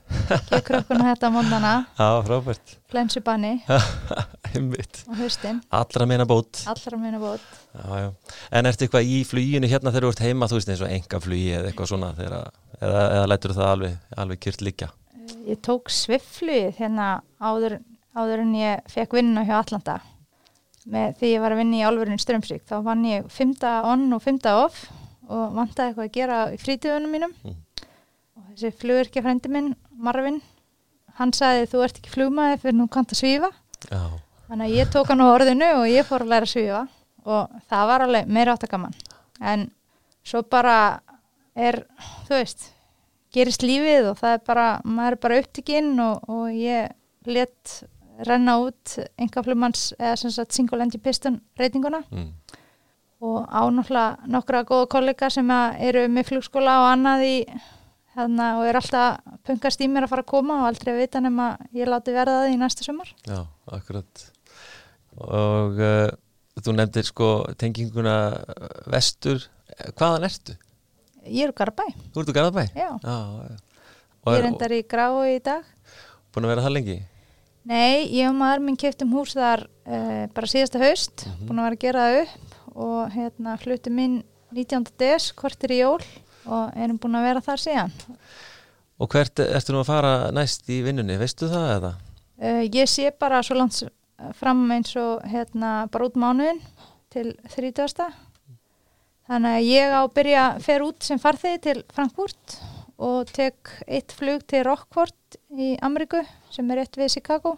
ég krökkuna þetta á mondana, Já, frábært flensubanni og haustin, Allra meina bót allra minna bót. já, já. En ertu eitthvað í fluginu hérna þegar þú ert heima, þú veist eins og enga flugi eða eitthvað svona þegar, eða, eða lætur það alveg, alveg kyrrt liggja Ég tók sviflugið hérna áður, áður en ég fekk vinna hjá Atlanta. Með, því ég var að vinna í álverðin Strömsvík, þá vann ég fymta on og fymta off og vantaði eitthvað að gera í frítíðunum mínum. Mm. Og þessi flugurkja frændi minn, Marvin, hann sagði þú ert ekki flugmaði fyrir nú kant að svífa. Já, Þannig að ég tók hann á orðinu og ég fór að læra svífa og það var alveg meira átt að gaman. En svo bara er, þú veist, gerist lífið og það er bara, maður er bara upptikinn og, og ég let renna út enga flugmanns eða sem sagt single engine piston reytinguna mm. og á náttúrulega nokkra góða kollega sem eru með flugskóla og annað í þarna og er alltaf punkast í mér að fara að koma og aldrei að vita nema ég láti verða það í næsta sumar. já, akkurat Og uh, þú nefndir sko tenginguna uh, vestur Hvaðan ertu? Ég er úr Garabæ, Þú ert úr Garðabæ? já. Já, já. Og Ég er- endar í grái í dag. Búin að vera það lengi? Nei, ég og maður minn keftum hús þar uh, bara síðasta haust, búin að vera að gera það upp og hérna fluttum inn 19. des, kortir í jól og erum búin að vera þar síðan. Og hvert ertu nú að fara næst í vinnunni, veistu það eða? Uh, ég sé bara svo langt fram eins og hérna bara út mánuðin til 30. Þannig að ég á að byrja að fer út sem farþegi til Frankfurt og tek eitt flug til Rockford í Ameríku sem er rétt við Chicago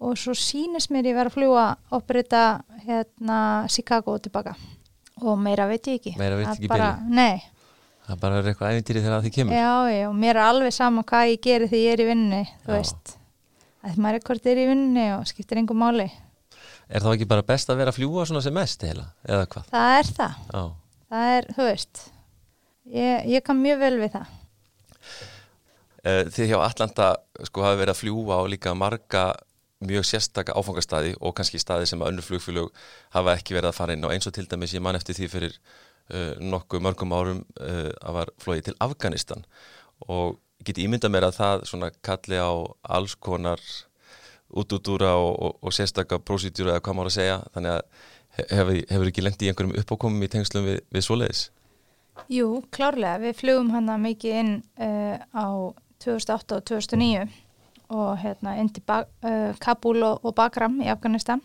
og svo sýnist mér ég vera að fljúa operita hérna Chicago og tilbaka og meira veit ég ekki. Meira veit Það ekki Nei, Það bara er eitthvað æfintýri þegar að því kemur. já, já, og mér er alveg sama hvað ég geri þegar ég er í vinninni, þú Já. veist. Það maður er hvort er í vinninni og skiptir engum máli. Er þá ekki bara best að vera að fljúa svona sem mest heila, eða hvað? Það er það. Já. Það er, þú veist, ég, ég kann mjög vel við það. Eh, Þið hjá Atlanta sko hafi verið að fljúa á líka marga mjög sérstaka áfangastæði og kannski staði sem önnur flugfélög hafa ekki verið að fara inn og eins og til dæmis ég man eftir því fyrir uh, nokkuð mörgum árum uh, að var flóið til Afganistan. Og ég get ímynda mér að það svona kalli á alls konar útúdúra og, og, og sérstaka prósítjúra eða hvað maður að segja. Þannig að he- hefur, hefur ekki lendi í einhverjum uppákomum í tengslum við, við svoleiðis? Jú, klárlega, við flugum hana mikið inn uh, á 2008 og 2009 og hérna ba uh, Kabul og, og Bagram í Afganistan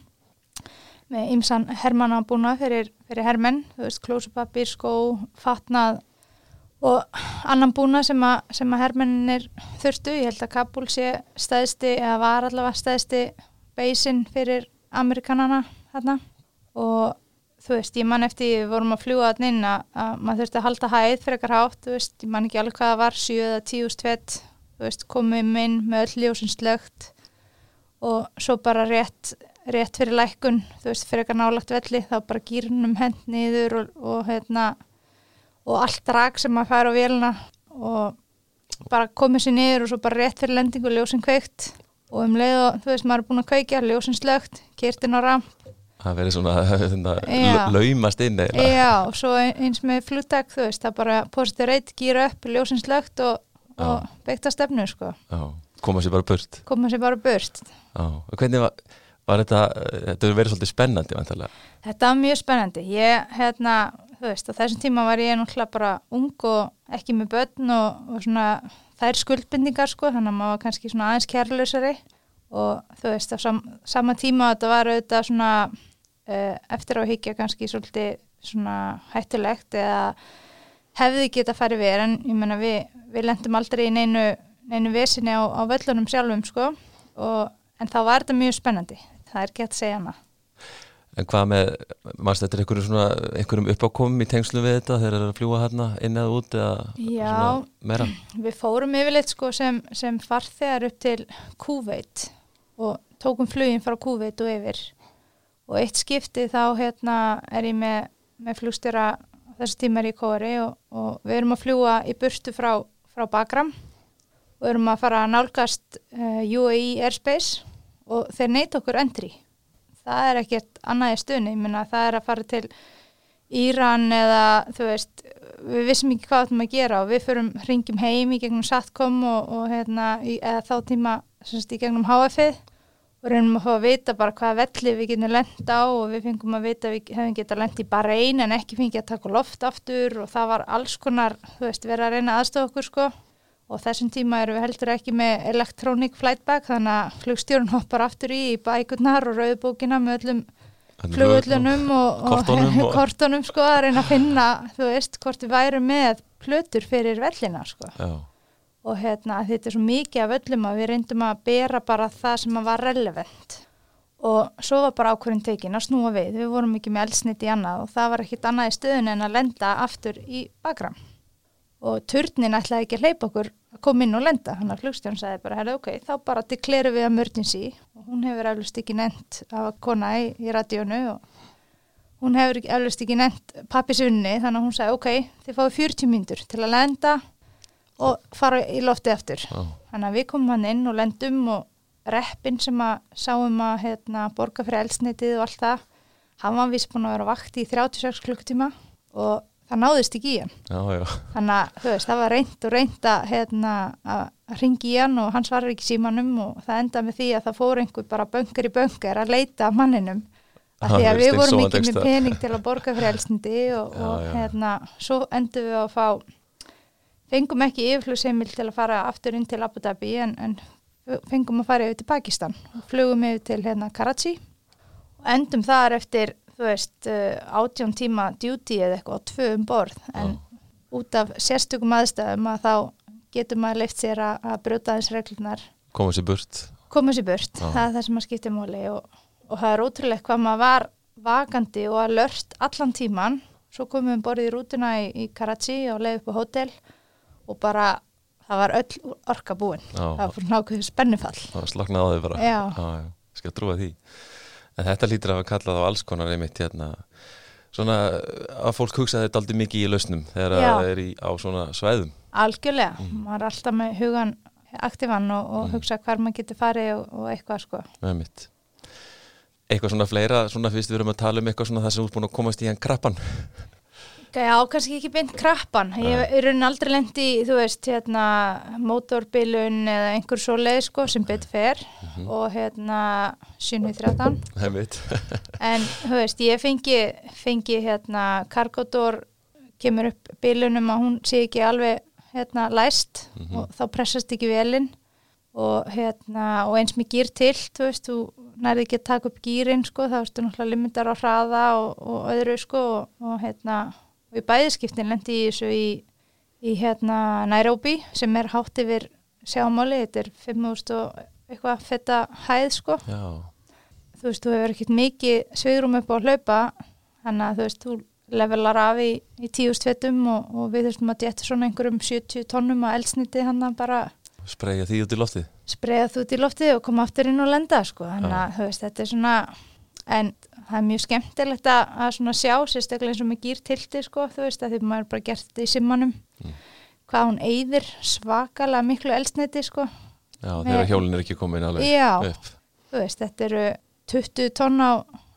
með ymsan hermannabúna fyrir, fyrir hermenn, þú veist, klósupapir, skó, fatnað og annan búna sem, a, sem að hermennir þurftu. Ég held að Kabul sé stæðsti, eða var allavega stæðsti beisin fyrir Amerikanana hérna og þú veist, ég man eftir við vorum að fljúa þarna inn að, að maður þurfti að halda hæð fyrir ekkar hátt, þú veist, ég man ekki alveg hvað það var, 7 eða 10 tvett, þú veist, komum inn með öll ljósin slögt og svo bara rétt, rétt fyrir lækkun, þú veist, fyrir ekkar nálagt velli, þá bara gýrnum hend niður og, og hérna, og allt drag sem maður fær á vélina og bara komið sér niður og svo bara rétt fyrir lendingu ljósin kveikt og um leið og, þú veist, maður er búin að kveikja, ljósin slögt, kyrtin á ramp Það verið svona, Já. laumast inn eða Já, svo eins með fluttak, þú veist, það bara positiv reyt, gýra upp, ljósin slögt og, og beigta stefnu, sko. Já, koma sér bara burt Koma sér bara burt. Já, og hvernig var, var þetta, þetta hefur verið svolítið spennandi vantarlega. Þetta var mjög spennandi. Ég, hérna, þú veist, á þessum tíma var ég náttúrulega bara ung og ekki með börn og, og svona þær skuldbindingar, sko, þannig að maður var kannski svona aðeins kærlausari og þú veist, á sam, sama tíma þetta var auðvitað svona eftir á higgja kannski svolítið svona hættulegt eða hefði geta farið við en ég menna við, við lendum aldrei í neinu, neinu vesinni á, á völlunum sjálfum sko og, en þá var þetta mjög spennandi það er að segja hana En hvað með, mannst þetta er einhverjum, svona, einhverjum uppákomum í tengslu við þetta þegar það er að fljúa hérna inn eða út eða Já. svona meira? við fórum yfirleitt sko sem, sem farþegar upp til Kúveit og tókum flugin frá Kúveit og yfir og eitt skipti þá hérna er ég með, með flugstjóra þessu tíma er ég í Kóri og, og við erum að fljúa í burtu frá, frá Bagram og erum að fara að nálgast uh, UAE Airspace og þeir neyta okkur entry. Það er ekkert annað í stunni, minna það er að fara til Íran eða þú veist, við vissum ekki hvað við ætlum að gera og við förum ringjum heim í gegnum Satcom og, og hérna í, eða þá tíma semst, í gegnum HF-ið og reynum að fá að vita bara hvaða velli við getum lent á og við fengum að vita við hefum getað lent í bara ein en ekki fengið að taka loft aftur og það var alls konar, þú veist, verið að reyna aðstofa okkur sko. Og þessum tíma erum við heldur ekki með electronic flightback þannig að flugstjórun hoppar aftur í, í bækurnar og rauðbókina með öllum flugöllunum og, og Kortunum og- kortunum sko að reyna að finna, þú veist, hvort við værum með plötur fyrir vellina sko. Já, og hérna þetta er svo mikið af öllum að við reyndum að bera bara það sem að var relevant. Og svo var bara ákvörðin tekin að snúa við, við vorum ekki með eldsnit í annað og það var ekkit annað í stöðun en að lenda aftur í bakram og turnin ætlaði ekki að hleypa okkur að koma inn og lenda, hann að flugstjón sagði bara, herra ok, þá bara dekleru við emergency. Og hún hefur eflust ekki nefnt af kona í, í radíunu og hún hefur eflust ekki nefnt pappisunni, þannig að hún sagði ok, þið fáið 40 mínútur til að lenda og fara í lofti aftur. Já, þannig að við komum hann inn og lendum og reppin sem að sáum að hérna, borga fyrir eldsneitið og allt það hann var vist búin að vera á vakti í 36 klukkutíma og það náðist ekki í hann. Já, já, þannig að veist, það var reynd og reynd að hérna, að ringi í hann og hann svarar ekki símanum og það endaði með því að það fór einhver bara böngar í böngar að leita manninum. Að því að við vorum ekki með pening til að borga fyrir elstindi og, og hérna, svo endum við að fá fengum ekki yfirflugseimil til að fara aftur inn til Abu Dhabi en, en fengum að fara yfir til Pakistan. Og flugum yfir til hérna Karachi. Og endum þar eftir þú veist, uh, átjón tíma duty eða eitthvað, tvö um borð. En út af sérstökum aðstæðum að þá getur maður leift sér að, að brjóta þess reglunar komið sér burt. Koma sér burt, Já. það er það sem að skipta móli og, og það er ótrúlegt hvað maður var vakandi og að lört allan tíman svo komum við borðið í rútuna í, í Karachi og leiði upp á hótel og bara það var öll orka búin. Já. það var fyrir nákvæðu spennufall. Það var slaknað á þau bara. Já. já, skal trúa því. En þetta lítur að hafa kallað á alls konar einmitt hérna. Svona að fólk hugsa þetta aldrei mikið í lausnum þegar það er í, á svona svæðum. Algjörlega, Mm. maður er alltaf með hugan aktífan og, og hugsa hvar maður getur farið og, og eitthvað sko. Einmitt. Eitthvað svona fleira, svona fyrst við erum að tala um eitthvað svona það sem út búin að komast í hann krappan Já, kannski ekki beint krappan. Ég í raunin aldrei lendi í, þú veist, hérna, mótorbilun eða einhver svo leið, sko, sem betur fer og hérna 713. einmitt. En, þú veist, ég fengi, fengi hérna, Cargodor kemur upp bilunum að hún sé ekki alveg, hérna, læst og þá pressast ekki velin og hérna, og eins með gýr til, þú veist, þú nærði ekki að taka upp gýrin, sko, þá ertu náttúrulega limitar á hraða og, og öðru, sko, og, og hérna, og í bæðiskiptin lendi í þessu í, í hérna Nairobi sem er hátt yfir sjámáli, þetta er 5.000 og eitthvað fetta hæð, sko. Já, þú veist, þú hefur ekkert mikið svigrum upp á að hlaupa þannig að þú veist, þú levelar af í, í tíu stvettum og, og við þurftum að detta svona einhverjum 70 tonnum að eldsniti hann að bara spreyja því út í loftið? spreða þú út í loftið og koma aftur inn og lenda sko, þannig að þú veist, þetta er svona en það er mjög skemmtilegt að, að svona sjá, sérstaklega eins og með gýrtilti sko, þú veist, að því maður bara gert þetta í simmanum. Hvað hún eyðir svakalega miklu eldsniti sko. Já, þegar hjólinn er ekki komin alveg Já. upp. Þú veist, þetta eru 20 tonn á,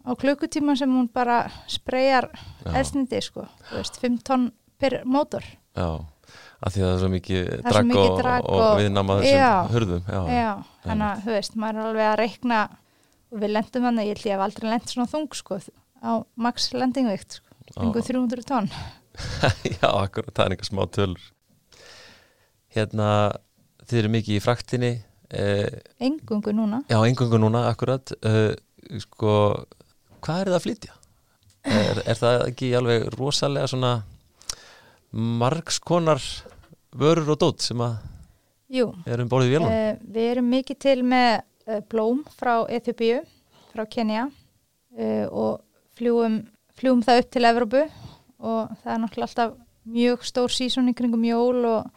á klukkutíma sem hún bara spreyjar Já. eldsniti sko, þú veist, 5 tonn per mótor, já, af því að það er svo mikið drag og, og, og- viðnama Já. þessum hurðum. Já, já, þannig að þú veist maður er alveg að reikna og við lendum hann, ég held ég hef aldrei lent svona þung sko, á max lendingvikt sko, kringu 300 tonn. Já, akkurat, það er einhver smá tölur. Hérna þið eru mikið í fraktinni eh, engungu núna, já, engungu núna, akkurat. Eh, sko, hvað er það að flytja? Er, er það ekki alveg rosalega svona margskonar vörur og dót sem að jú. erum borðið vélum? uh, við erum mikið til með blóm frá Eþjópiu frá Kenya uh, og fljúum, fljúum það upp til Evrópu. Og það er náttúrulega alltaf mjög stór sísón í kringum jól og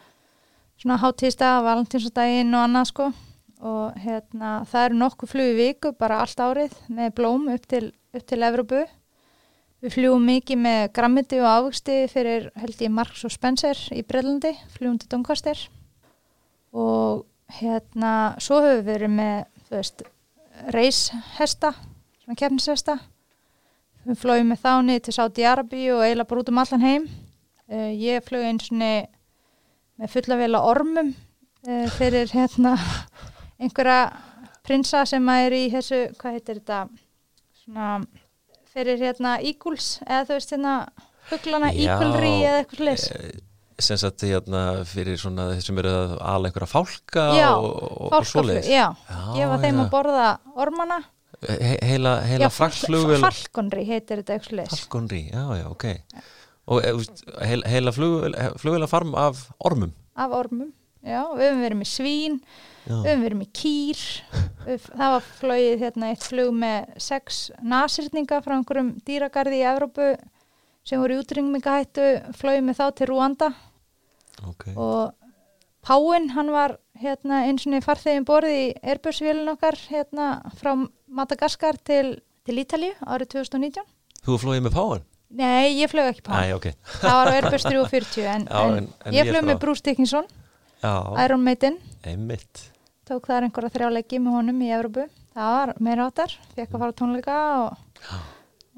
svona hátíðstag, valentínsdaginn og annað sko. Og hérna það eru nokkuð flug í viku bara allt árið með blóm upp til, upp til Evrópu. Við fljúum mikið með grammiti og ávöxti fyrir held ég Marks og Spencer í Brellandi, fljúum til Doncaster. Og hérna svo höfum við verið með þú veist, reishesta svona kefnishesta við flóum með þá niður til Sáti Arabi og eiginlega bara út um allan heim. Uh, ég flög eins og með fulla vel að ormum uh, fyrir hérna einhverja prinsa sem er í þessu, hvað heitir þetta svona fyrir hérna íguls eða þú veist hérna huglana ígulri eða eitthvað slis Eh, sem sagt hérna fyrir svona þeir sem eru að ala einhverja fálka Já, og, og, svoleiðis. já, Já, ég var þeim já. að borða ormana. He, heila, heila fraktflugvél Falkonri heitir þetta eitthvað leis Falconry, já, já, ok. Og e, úst, heila, flugvéla farm af ormum? Af ormum já, við höfum verið með svín já, við höfum verið með kýr. Það var flogið hérna eitt flug með sex nasirninga frá einhverjum dýragarði í Evrópu sem voru í útryngmingahættu flogið með þá til Rúanda. Ok. Og Páinn, hann var hérna eins og niður farþegin borði í Airbus-vélun okkar hérna frá Madagaskar til, til Ítalíu árið 2019 Þú flóið með páan? Nei, ég flög ekki Páinn. Æ, ok. Það var á Airbus 340 en, en, en- en ég flög með Bruce Dickinson Já, Iron Maiden, einmitt. Tók þar einhverja þrjáleiki með honum í Evrópu, það var meira áttar fekk að fara tónleika og,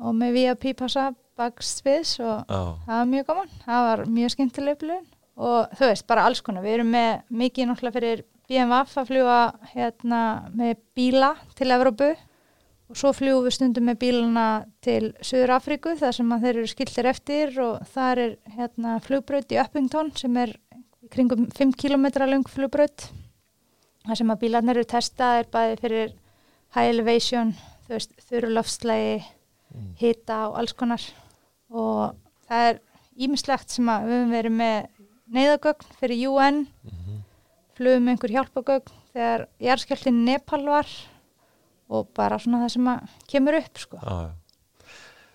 og með VIP passa baksviðs og Já, það var mjög gaman, það var mjög skemmtileg upplifun og þú veist, bara alls konar, við erum með mikið náttúrulega fyrir BMF að fljúa hérna með bíla til Evrópu og svo fljúum við stundum með bílana til Suður Afríku þar sem þeir eru skiltir eftir og þar er hérna flugbraut í Uppington sem er kringum 5 km lang flugbraut þar sem að bílarnir eru testaðir bæði fyrir high elevation, þú veist, þurru loftslægi, hita og alls konar og það er ímislegt sem að við höfum verið með neyðagögn fyrir UN flugum með einhver hjálpagögn þegar jarðskjálftin Nepal var og bara svona það sem að kemur upp sko. já.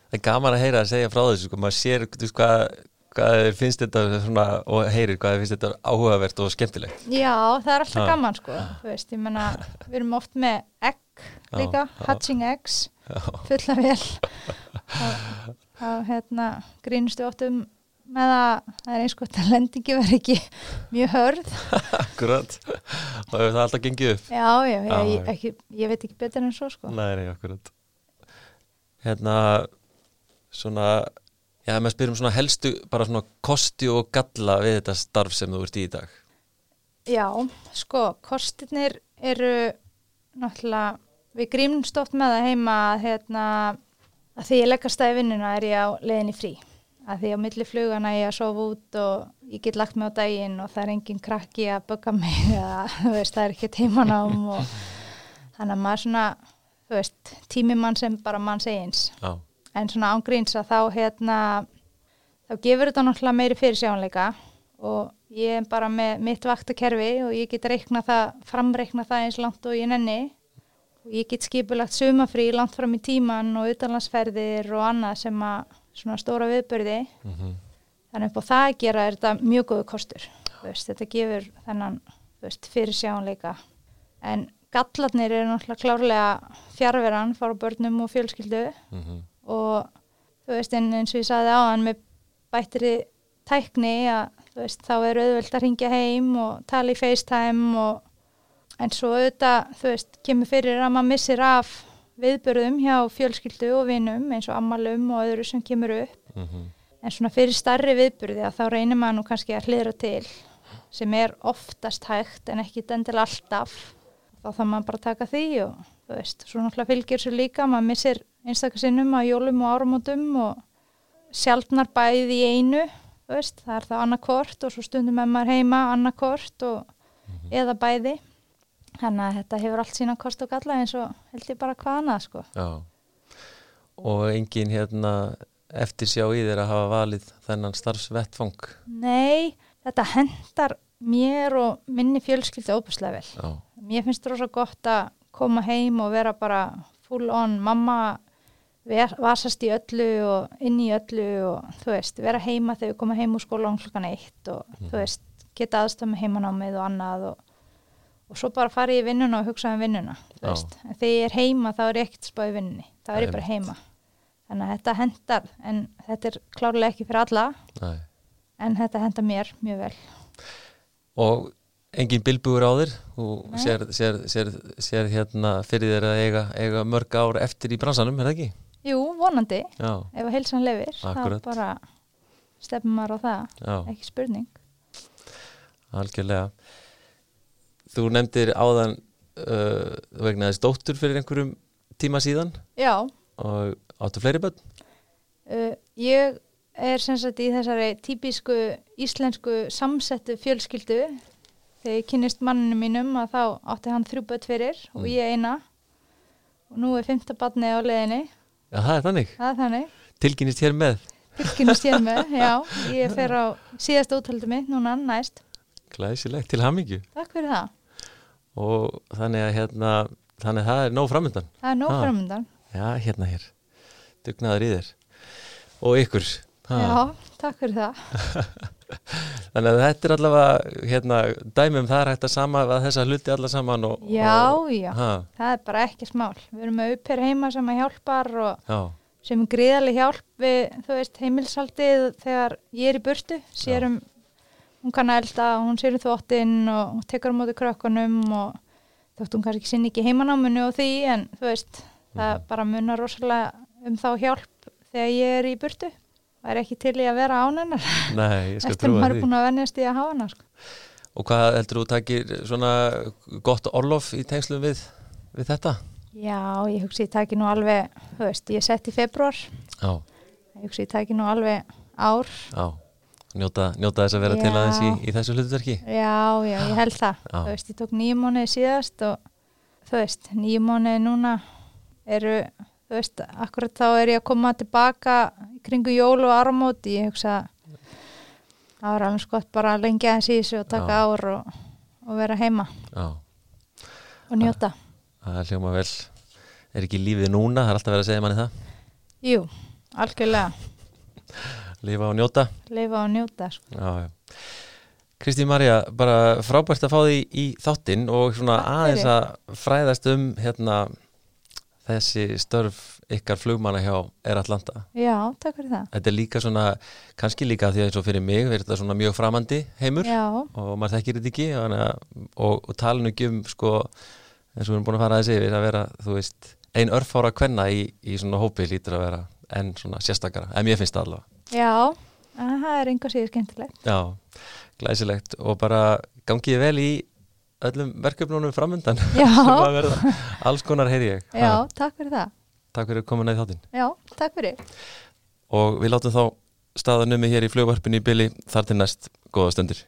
Það er gaman að heyra að segja frá þessu, sko, maður sér þú veist, hvað, hvað finnst þetta svona, og heyrir hvað finnst þetta áhugavert og skemmtilegt. Já, það er alltaf Já. gaman sko, veist, menna við erum oft með egg líka, já. hatching eggs fulla vel og hérna grínustu oft um með að það er eins gott að lendingi verði ekki mjög hörð akkurat. Og hefur það alltaf gengið upp. já, já, Já, já. ég, ekki, ég veit ekki betur en svo sko Nei, nei, akkurat. Hérna, svona, já, maður spyrum svona helstu, bara svona kosti og galla við þetta starf sem þú ert í í dag. Já, sko, kostirnir eru náttúrulega, við grímumst oft með það heima að, hérna, að því ég leggast það í vinnuna er ég á leiðinni frí. Að því á milli flugana ég að sofa út og ég get lagt mig á daginn og það er engin krakki að bögga mig eða veist, það er ekki tímanám og þannig að maður svona, veist, tími mann sem bara mann segins Já, en svona ángríns að þá hérna þá gefur þetta náttúrulega meiri fyrir sjáanleika og ég er bara með mitt vaktakerfi og ég get reikna það, framreikna það eins langt og ég nenni og ég get skipulagt sumafrí langt fram í tíman og utanlandsferðir og annað sem að svona stóra viðbörði mm þannig upp á það að gera er þetta mjög góðu kostur. Veist, þetta gefur þennan veist, fyrir sjáanleika en gallarnir eru náttúrulega klárlega fjárveran fara börnum og fjölskyldu. Mhm, og þú veist en eins og ég sagði áðan með bættri tækni að veist þá er auðvöld að ringja heim og tala í FaceTime og en svo auðvitað þú veist kemur fyrir að maður missir af viðbörðum hjá fjölskyldu og vinum eins og ammalum og öðru sem kemur upp. Mhm, en svona fyrir starri viðbörði að þá reynir maður nú kannski að hlýra til sem er oftast hægt en ekki endilega alltaf. Þá þarf maður bara taka því og þú veist, svo náttúrulega fylgir svo líka maður missir einstakasinnum á jólum og áramótum og sjaldnar bæði í einu veist, það er það annarkort og svo stundum með maður heima annarkort og eða bæði þannig að þetta hefur allt sína kost og galla eins og held ég bara hvað annað sko já. Og engin hérna eftir sjá í þér að hafa valið þennan starfsvettfang. Nei, þetta hendar mér og minni fjölskyldi óbúslega vel Já, mér finnst það rosa gott að koma heim og vera bara full on mamma vasast í öllu og inn í öllu og þú veist, vera heima þegar við komum heim úr skóla um klukkan eitt og þú veist, geta aðstæð með heimanámið og annað og, og svo bara fara í vinnuna og hugsa um vinnuna en þegar ég er heima þá er ég ekkert spáð í vinnunni, þá er ég bara heima. Þannig að þetta hendar en þetta er klárlega ekki fyrir alla nei. en þetta hendar mér mjög vel. Og engin bilbugur á þér? Og Nei. sér, sér, sér, sér hérna fyrir þér að eiga, eiga mörg ár eftir í bransanum, er það ekki? Jú, vonandi, Já, ef að heilsan lefir Akkúrat. þá bara stefnum maður á það. Já, ekki spurning. Algjörlega. Þú nefndir áðan uh, þú vegnaðist dóttur fyrir einhverjum tíma síðan Já, og áttu fleiri börn? uh, ég er sem sagt í þessari típisku íslensku samsettu fjölskyldu þegar ég kynist manninu mínum að þá átti hann þrjú börn fyrir og Mm. ég eina og nú er fymta barni á leiðinni Já, það er þannig. það er þannig, Tilkynist hér með. fylkinu stéð með já, ég fer á síðasta úthaldi mitt núna næst, Glæsilegt til hamingju. takk fyrir það Og þannig að hérna, þannig að það er nóg framöndan. það er nóg Ha. framöndan Já, hérna hér. Dugnaður í þér. Og ykkur. Ha. já, takk fyrir það Þannig að þetta er allavega hérna, dæmum það er hægt að sama að þessa hluti alla saman og, já, og, já, ha, það er bara ekki smál við erum með uppir heima sem að hjálpar og já, sem gríðarlega hjálp við, þú veist, heimilshaldið þegar ég er í burtu, sér um hún kann að elda, hún sér þvóttinn og hún tekur á móti krökkunum og þótt hún kannski sinni ekki heimanáminu og því en þú veist, það bara munar rosalega um þá hjálp þegar ég er í burtu. Það er ekki til í að vera án hennar. Eftir maður er búin að vennjast í að hafa hana sko. Og hvað heldur þú takir svona gott orlof í tengslum við, við þetta? já, ég hugsi ég taki nú alveg þú veist, ég er sett í februar Já, ég hugsi ég taki nú alveg ár. Já Njóta, njóta þess að vera til Já. aðeins í, í þessu hlutverki. Já, já, ég held það. Já. þú veist, ég tók nýju mánuði síðast og þú veist, nýju mánuði núna eru, þú veist akkurat þá er ég að koma tilbaka kringu jól og áramóti ég hugsa það var alveg skott bara að lengja þessi í þessu og taka Já. ár og, og vera heima Já, og njóta. Það er hljóma vel. Er ekki lífið núna, það er alltaf verið að segja manni það. Jú, algjörlega Lífa og njóta lifa og njóta sko. Kristín Marja, bara frábært að fá því í þáttinn og svona aðeins að fræðast um hérna þessi störf ykkar flugmanna hjá Air Atlanta. já, takk fyrir það Þetta er líka svona, kannski líka því að eins og fyrir mig verður þetta svona mjög framandi heimur já, og maður þekkir þetta ekki að- og, og tala nú ekki um sko, eins og við erum búin að fara aðeins yfir að vera, þú veist, ein örfára kvenna í, í svona hópi lítur að vera en svona sérstakara, en mér finnst það allavega. Já. Það er einhver síður skemmtilegt. Já, glæsilegt. Og bara gangið vel í öllum verkefnunum framöndan alls konar heyri ég. Já, Ha, takk fyrir það. Takk fyrir komin að þáttinn. Já, takk fyrir. Og við látum þá staðanumi hér í flugvarpinu í byli þar til næst. Góða stundir